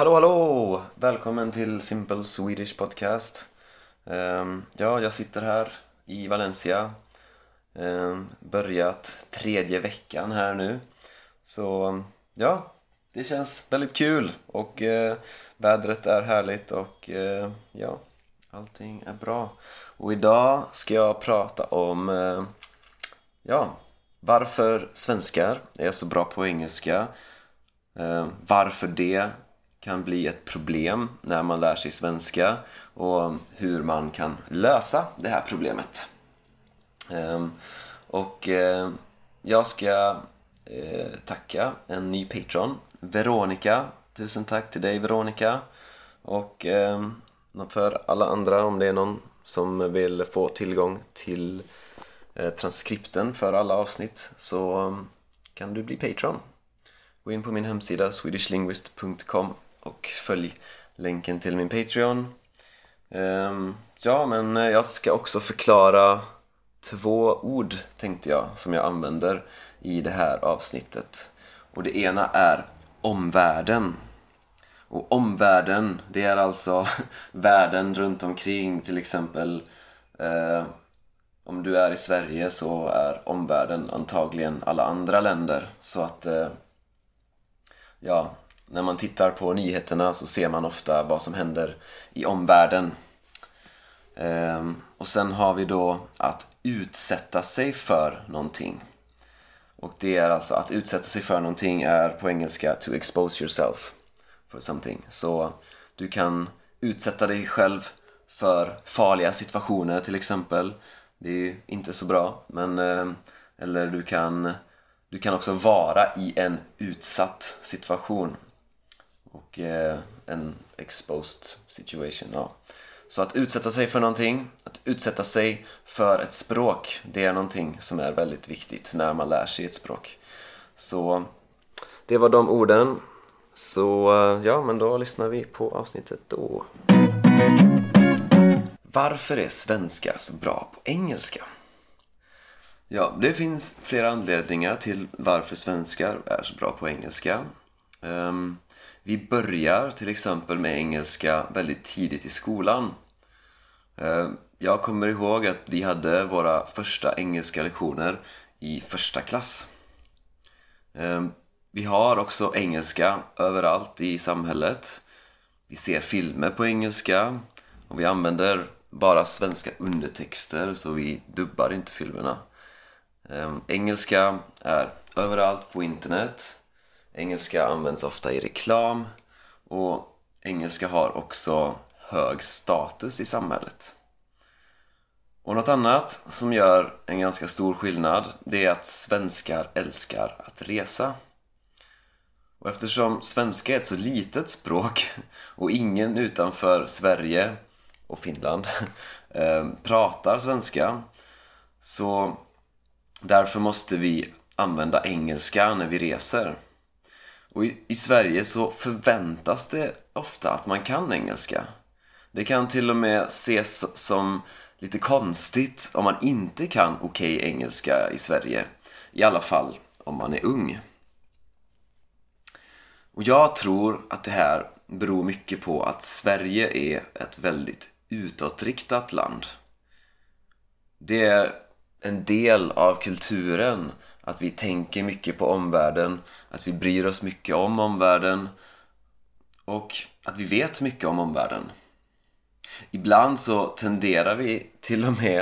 Hallå hallå! Välkommen till Simple Swedish Podcast. Um, ja, jag sitter här i Valencia. Um, börjat tredje veckan här nu. Så ja, det känns väldigt kul och uh, vädret är härligt och uh, ja, allting är bra. Och idag ska jag prata om uh, ja, varför svenskar är så bra på engelska. Ehm, varför det kan bli ett problem när man lär sig svenska och hur man kan lösa det här problemet. Ehm, och eh, jag ska eh, tacka en ny patron, Veronica. Tusen tack till dig Veronica. Och ehm, för alla andra, om det är någon som vill få tillgång till eh, transkripten för alla avsnitt så ehm, kan du bli patron. Gå in på min hemsida swedishlinguist.com och följ länken till min Patreon. Ehm, ja, men eh, jag ska också förklara två ord tänkte jag som jag använder i det här avsnittet. Och det ena är omvärlden. Och omvärlden, det är alltså världen runt omkring till exempel eh, om du är i Sverige så är omvärlden antagligen alla andra länder. Så att eh, ja, när man tittar på nyheterna så ser man ofta vad som händer i omvärlden. Ehm, och sen har vi då att utsätta sig för någonting. Och det är alltså att utsätta sig för någonting är på engelska to expose yourself for something. Så du kan utsätta dig själv för farliga situationer till exempel. Det är ju inte så bra, men eh, eller du kan du kan också vara i en utsatt situation och eh, en exposed situation. Ja. Så att utsätta sig för någonting, att utsätta sig för ett språk, det är någonting som är väldigt viktigt när man lär sig ett språk. Så det var de orden. Så eh, ja, men då lyssnar vi på avsnittet då. Varför är svenskar så bra på engelska? Ja, det finns flera anledningar till varför svenskar är så bra på engelska. Um, vi börjar till exempel med engelska väldigt tidigt i skolan. Eh, jag kommer ihåg att vi hade våra första engelska lektioner i första klass. Eh, vi har också engelska överallt i samhället. Vi ser filmer på engelska och vi använder bara svenska undertexter så vi dubbar inte filmerna. Eh, engelska är överallt på internet. Engelska används ofta i reklam och engelska har också hög status i samhället. Och något annat som gör en ganska stor skillnad det är att svenskar älskar att resa. Och eftersom svenska är ett så litet språk och ingen utanför Sverige och Finland eh, pratar svenska så Därför måste vi använda engelska när vi reser. Och i, i, Sverige så förväntas det ofta att man kan engelska. Det kan till och med ses som lite konstigt om man inte kan okej okay engelska i Sverige. I alla fall om man är ung. Och jag tror att det här beror mycket på att Sverige är ett väldigt utåtriktat land. Det är en del av kulturen att vi tänker mycket på omvärlden, att vi bryr oss mycket om omvärlden och att vi vet mycket om omvärlden. Ibland så tenderar vi till och med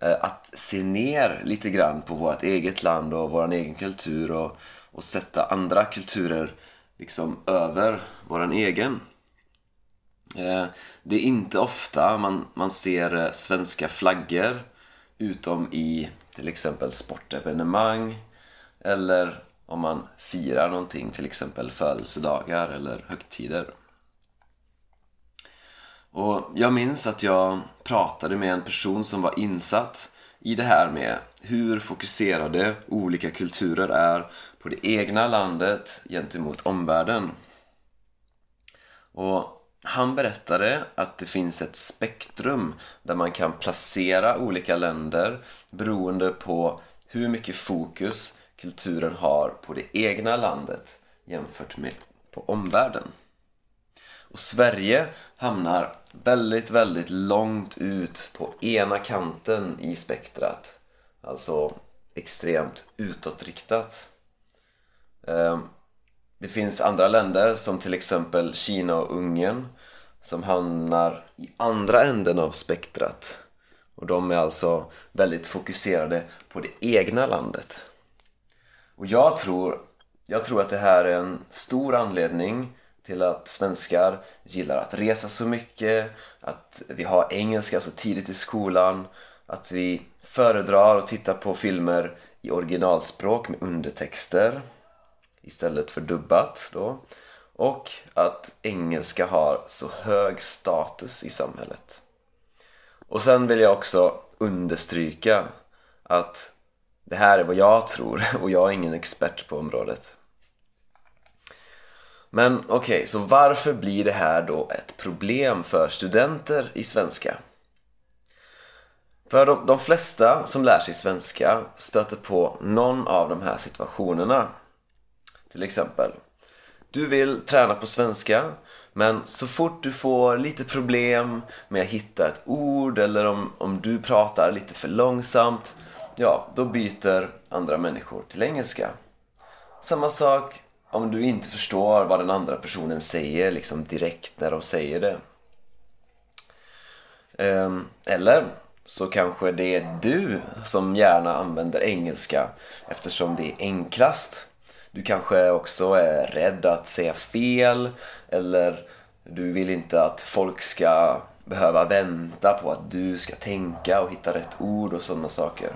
eh, att se ner lite grann på vårt eget land och vår egen kultur och, och sätta andra kulturer liksom över vår egen. Eh, det är inte ofta man, man ser eh, svenska flaggor utom i till exempel sportevenemang eller om man firar någonting, till exempel födelsedagar eller högtider. Och jag minns att jag pratade med en person som var insatt i det här med hur fokuserade olika kulturer är på det egna landet gentemot omvärlden. Och han berättade att det finns ett spektrum där man kan placera olika länder beroende på hur mycket fokus kulturen har på det egna landet jämfört med på omvärlden. Och Sverige hamnar väldigt, väldigt långt ut på ena kanten i spektrat. Alltså extremt utåtriktat. Ehm, det finns andra länder som till exempel Kina och Ungern som hamnar i andra änden av spektrat. Och de är alltså väldigt fokuserade på det egna landet. Och jag tror, jag tror att det här är en stor anledning till att svenskar gillar att resa så mycket, att vi har engelska så tidigt i skolan, att vi föredrar att titta på filmer i originalspråk med undertexter istället för dubbat då och att engelska har så hög status i samhället. Och sen vill jag också understryka att det här är vad jag tror och jag är ingen expert på området. Men okej, okay, så varför blir det här då ett problem för studenter i svenska? För de, de flesta som lär sig svenska stöter på någon av de här situationerna. Till exempel, du vill träna på svenska men så fort du får lite problem med att hitta ett ord eller om, om du pratar lite för långsamt ja, då byter andra människor till engelska. Samma sak om du inte förstår vad den andra personen säger liksom direkt när de säger det. Ehm, eller så kanske det är du som gärna använder engelska eftersom det är enklast. Du kanske också är rädd att säga fel eller du vill inte att folk ska behöva vänta på att du ska tänka och hitta rätt ord och sådana saker.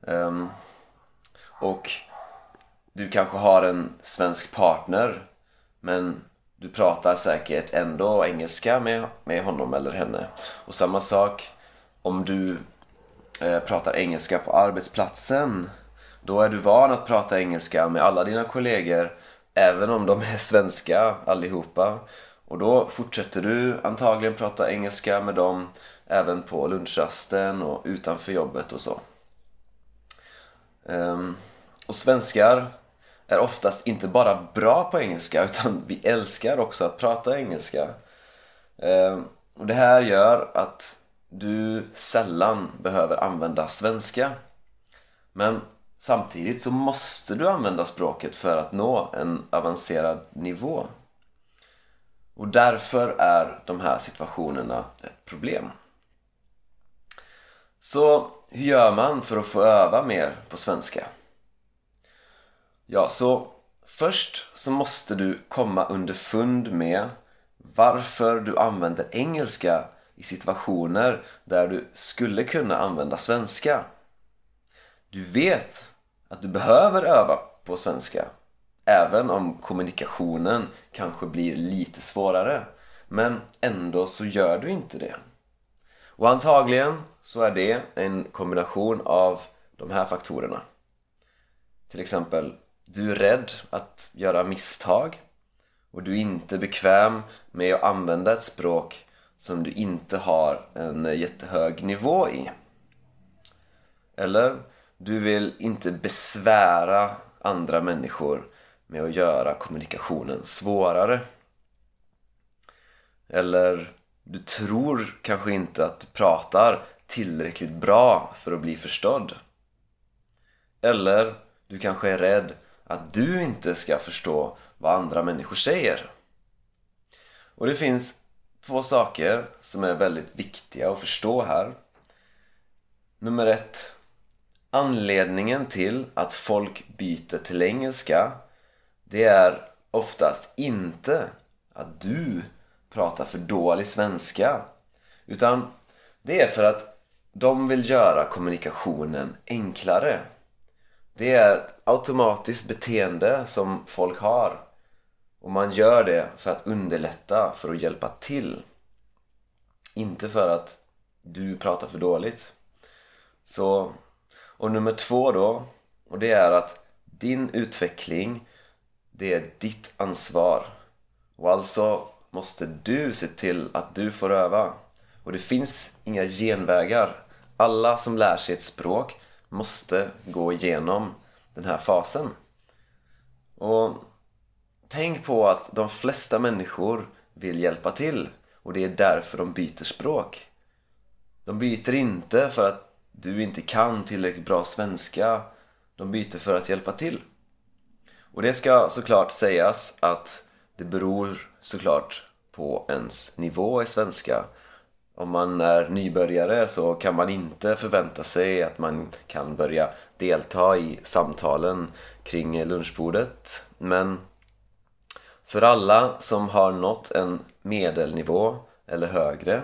Um, och du kanske har en svensk partner men du pratar säkert ändå engelska med, med honom eller henne. Och samma sak om du eh, pratar engelska på arbetsplatsen. Då är du van att prata engelska med alla dina kollegor även om de är svenska allihopa. Och då fortsätter du antagligen prata engelska med dem även på lunchrasten och utanför jobbet och så. Um, och svenskar är oftast inte bara bra på engelska utan vi älskar också att prata engelska. Um, och det här gör att du sällan behöver använda svenska. Men samtidigt så måste du använda språket för att nå en avancerad nivå. Och därför är de här situationerna ett problem. Så hur gör man för att få öva mer på svenska? Ja, så först så måste du komma underfund med varför du använder engelska i situationer där du skulle kunna använda svenska. Du vet att du behöver öva på svenska även om kommunikationen kanske blir lite svårare men ändå så gör du inte det. Och antagligen så är det en kombination av de här faktorerna. Till exempel, du är rädd att göra misstag och du är inte bekväm med att använda ett språk som du inte har en jättehög nivå i. Eller, du vill inte besvära andra människor med att göra kommunikationen svårare. Eller, du tror kanske inte att du pratar tillräckligt bra för att bli förstådd. Eller du kanske är rädd att du inte ska förstå vad andra människor säger. Och det finns två saker som är väldigt viktiga att förstå här. Nummer ett. Anledningen till att folk byter till engelska det är oftast inte att du pratar för dålig svenska utan det är för att de vill göra kommunikationen enklare. Det är ett automatiskt beteende som folk har och man gör det för att underlätta, för att hjälpa till. Inte för att du pratar för dåligt. Så, och nummer två då, och det är att din utveckling, det är ditt ansvar. Och alltså måste du se till att du får öva. Och det finns inga genvägar. Alla som lär sig ett språk måste gå igenom den här fasen. Och tänk på att de flesta människor vill hjälpa till och det är därför de byter språk. De byter inte för att du inte kan tillräckligt bra svenska. De byter för att hjälpa till. Och det ska såklart sägas att det beror såklart på ens nivå i svenska. Om man är nybörjare så kan man inte förvänta sig att man kan börja delta i samtalen kring lunchbordet. Men för alla som har nått en medelnivå eller högre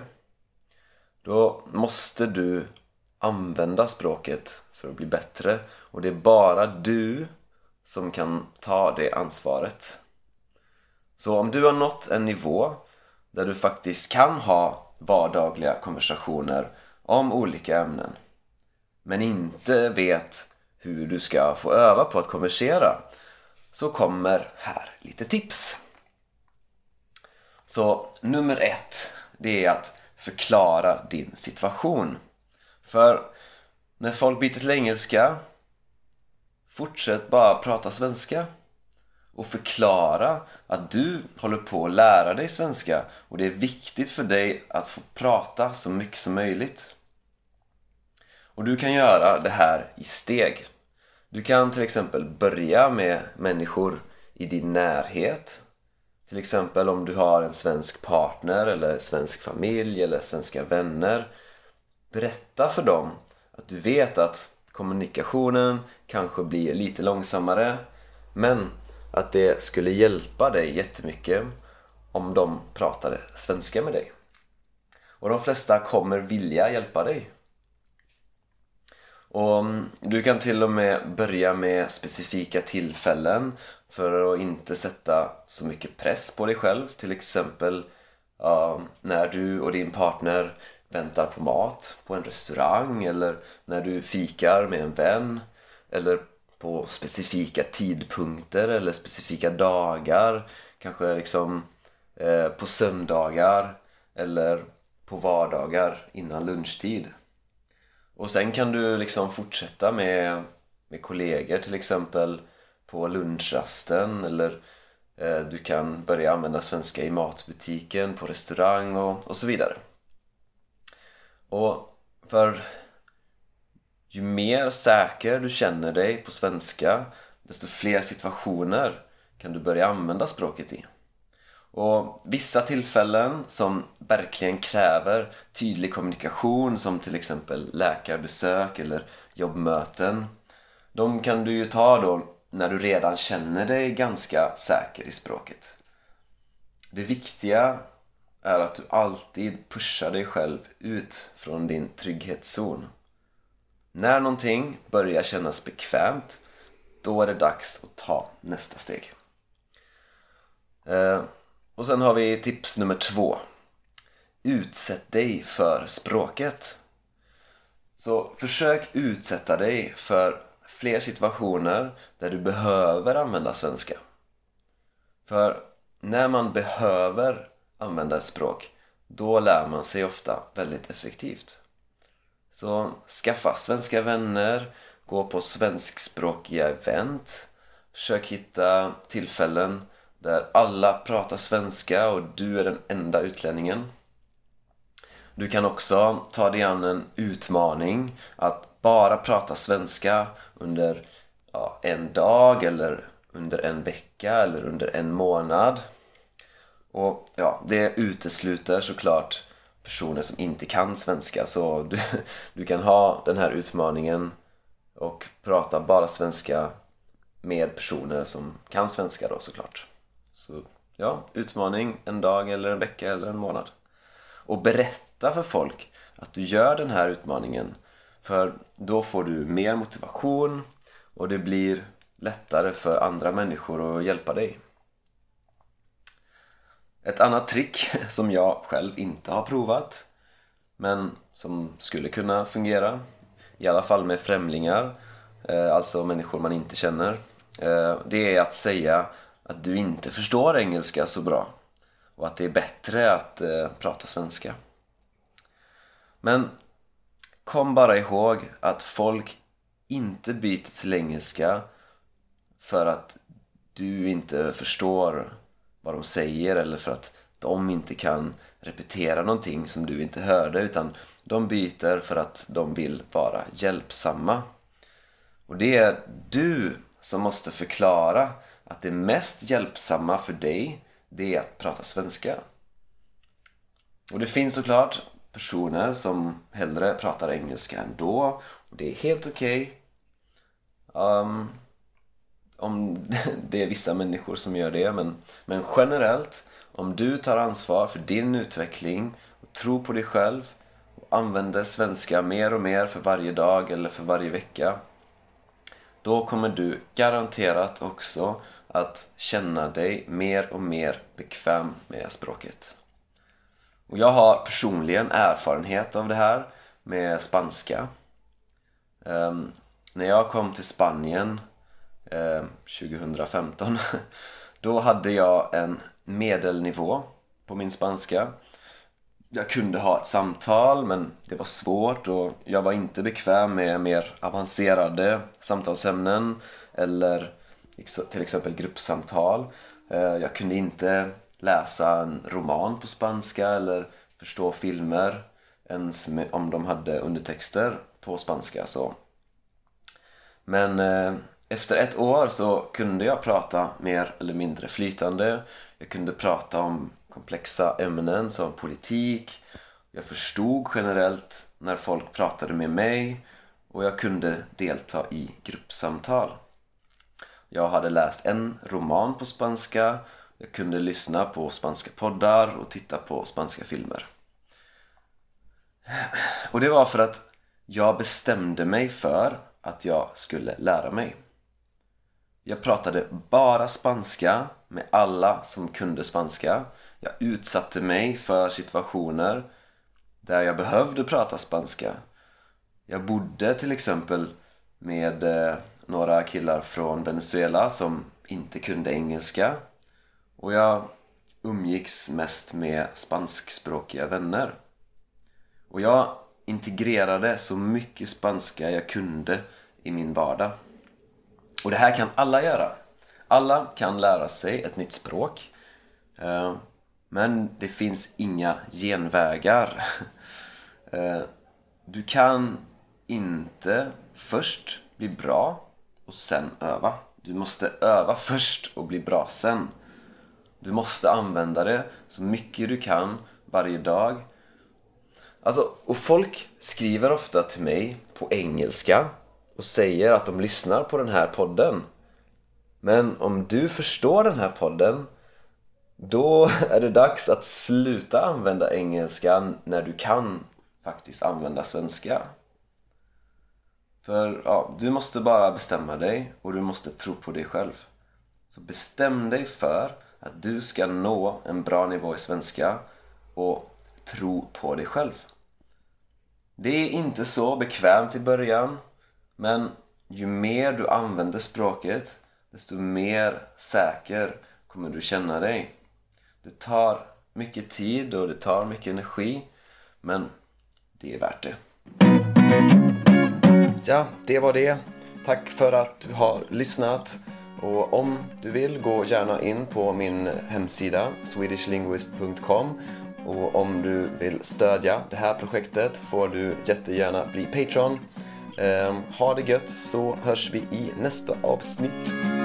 då måste du använda språket för att bli bättre och det är bara du som kan ta det ansvaret. Så om du har nått en nivå där du faktiskt kan ha vardagliga konversationer om olika ämnen men inte vet hur du ska få öva på att konversera så kommer här lite tips. Så nummer ett, det är att förklara din situation. För när folk byter till engelska Fortsätt bara prata svenska och förklara att du håller på att lära dig svenska och det är viktigt för dig att få prata så mycket som möjligt. Och du kan göra det här i steg. Du kan till exempel börja med människor i din närhet. Till exempel om du har en svensk partner eller svensk familj eller svenska vänner. Berätta för dem att du vet att kommunikationen kanske blir lite långsammare men att det skulle hjälpa dig jättemycket om de pratade svenska med dig. Och de flesta kommer vilja hjälpa dig. Och mm, du kan till och med börja med specifika tillfällen för att inte sätta så mycket press på dig själv. Till exempel uh, när du och din partner väntar på mat på en restaurang eller när du fikar med en vän eller på specifika tidpunkter eller specifika dagar kanske liksom eh, på söndagar eller på vardagar innan lunchtid. Och sen kan du liksom fortsätta med, med kollegor till exempel på lunchrasten eller eh, du kan börja använda svenska i matbutiken, på restaurang och, och så vidare och för ju mer säker du känner dig på svenska desto fler situationer kan du börja använda språket i. Och vissa tillfällen som verkligen kräver tydlig kommunikation som till exempel läkarbesök eller jobbmöten de kan du ju ta då när du redan känner dig ganska säker i språket. Det viktiga är att du alltid pushar dig själv ut från din trygghetszon. När någonting börjar kännas bekvämt, då är det dags att ta nästa steg. Eh, och sen har vi tips nummer två. Utsätt dig för språket. Så försök utsätta dig för fler situationer där du behöver använda svenska. För när man behöver använda ett språk då lär man sig ofta väldigt effektivt. Så skaffa svenska vänner, gå på svenskspråkiga event, försök hitta tillfällen där alla pratar svenska och du är den enda utlänningen. Du kan också ta dig an en utmaning att bara prata svenska under ja, en dag eller under en vecka eller under en månad. Och ja, det utesluter såklart personer som inte kan svenska så du, du kan ha den här utmaningen och prata bara svenska med personer som kan svenska då såklart. Så ja, utmaning en dag eller en vecka eller en månad. Och berätta för folk att du gör den här utmaningen för då får du mer motivation och det blir lättare för andra människor att hjälpa dig. Ett annat trick som jag själv inte har provat men som skulle kunna fungera i alla fall med främlingar eh, alltså människor man inte känner eh, det är att säga att du inte förstår engelska så bra och att det är bättre att eh, prata svenska. Men kom bara ihåg att folk inte byter till engelska för att du inte förstår vad de säger eller för att de inte kan repetera någonting som du inte hörde utan de byter för att de vill vara hjälpsamma. Och det är du som måste förklara att det mest hjälpsamma för dig det är att prata svenska. Och det finns såklart personer som hellre pratar engelska ändå och det är helt okej. Okay. Um, om det är vissa människor som gör det men, men generellt om du tar ansvar för din utveckling och tror på dig själv och använder svenska mer och mer för varje dag eller för varje vecka då kommer du garanterat också att känna dig mer och mer bekväm med språket. Och jag har personligen erfarenhet av det här med spanska. Um, när jag kom till Spanien eh, 2015 då hade jag en medelnivå på min spanska. Jag kunde ha ett samtal men det var svårt och jag var inte bekväm med mer avancerade samtalsämnen eller till exempel gruppsamtal. Eh, jag kunde inte läsa en roman på spanska eller förstå filmer ens om de hade undertexter på spanska. Så. Men eh, efter ett år så kunde jag prata mer eller mindre flytande. Jag kunde prata om komplexa ämnen som politik. Jag förstod generellt när folk pratade med mig och jag kunde delta i gruppsamtal. Jag hade läst en roman på spanska jag kunde lyssna på spanska poddar och titta på spanska filmer. Och det var för att jag bestämde mig för att jag skulle lära mig. Jag pratade bara spanska med alla som kunde spanska. Jag utsatte mig för situationer där jag behövde prata spanska. Jag bodde till exempel med eh, några killar från Venezuela som inte kunde engelska och jag umgicks mest med spanskspråkiga vänner. Och jag integrerade så mycket spanska jag kunde i min vardag. Och det här kan alla göra. Alla kan lära sig ett nytt språk. Eh, men det finns inga genvägar. Eh, du kan inte först bli bra och sen öva. Du måste öva först och bli bra sen. Du måste använda det så mycket du kan varje dag. Alltså, och folk skriver ofta till mig på engelska och säger att de lyssnar på den här podden. Men om du förstår den här podden då är det dags att sluta använda engelska när du kan faktiskt använda svenska. För ja, du måste bara bestämma dig och du måste tro på dig själv. Så bestäm dig för att du ska nå en bra nivå i svenska och tro på dig själv. Det är inte så bekvämt i början men ju mer du använder språket desto mer säker kommer du känna dig. Det tar mycket tid och det tar mycket energi men det är värt det. Ja, det var det. Tack för att du har lyssnat. Och om du vill, gå gärna in på min hemsida swedishlinguist.com och om du vill stödja det här projektet får du jättegärna bli Patreon. Ehm, ha det gött så hörs vi i nästa avsnitt.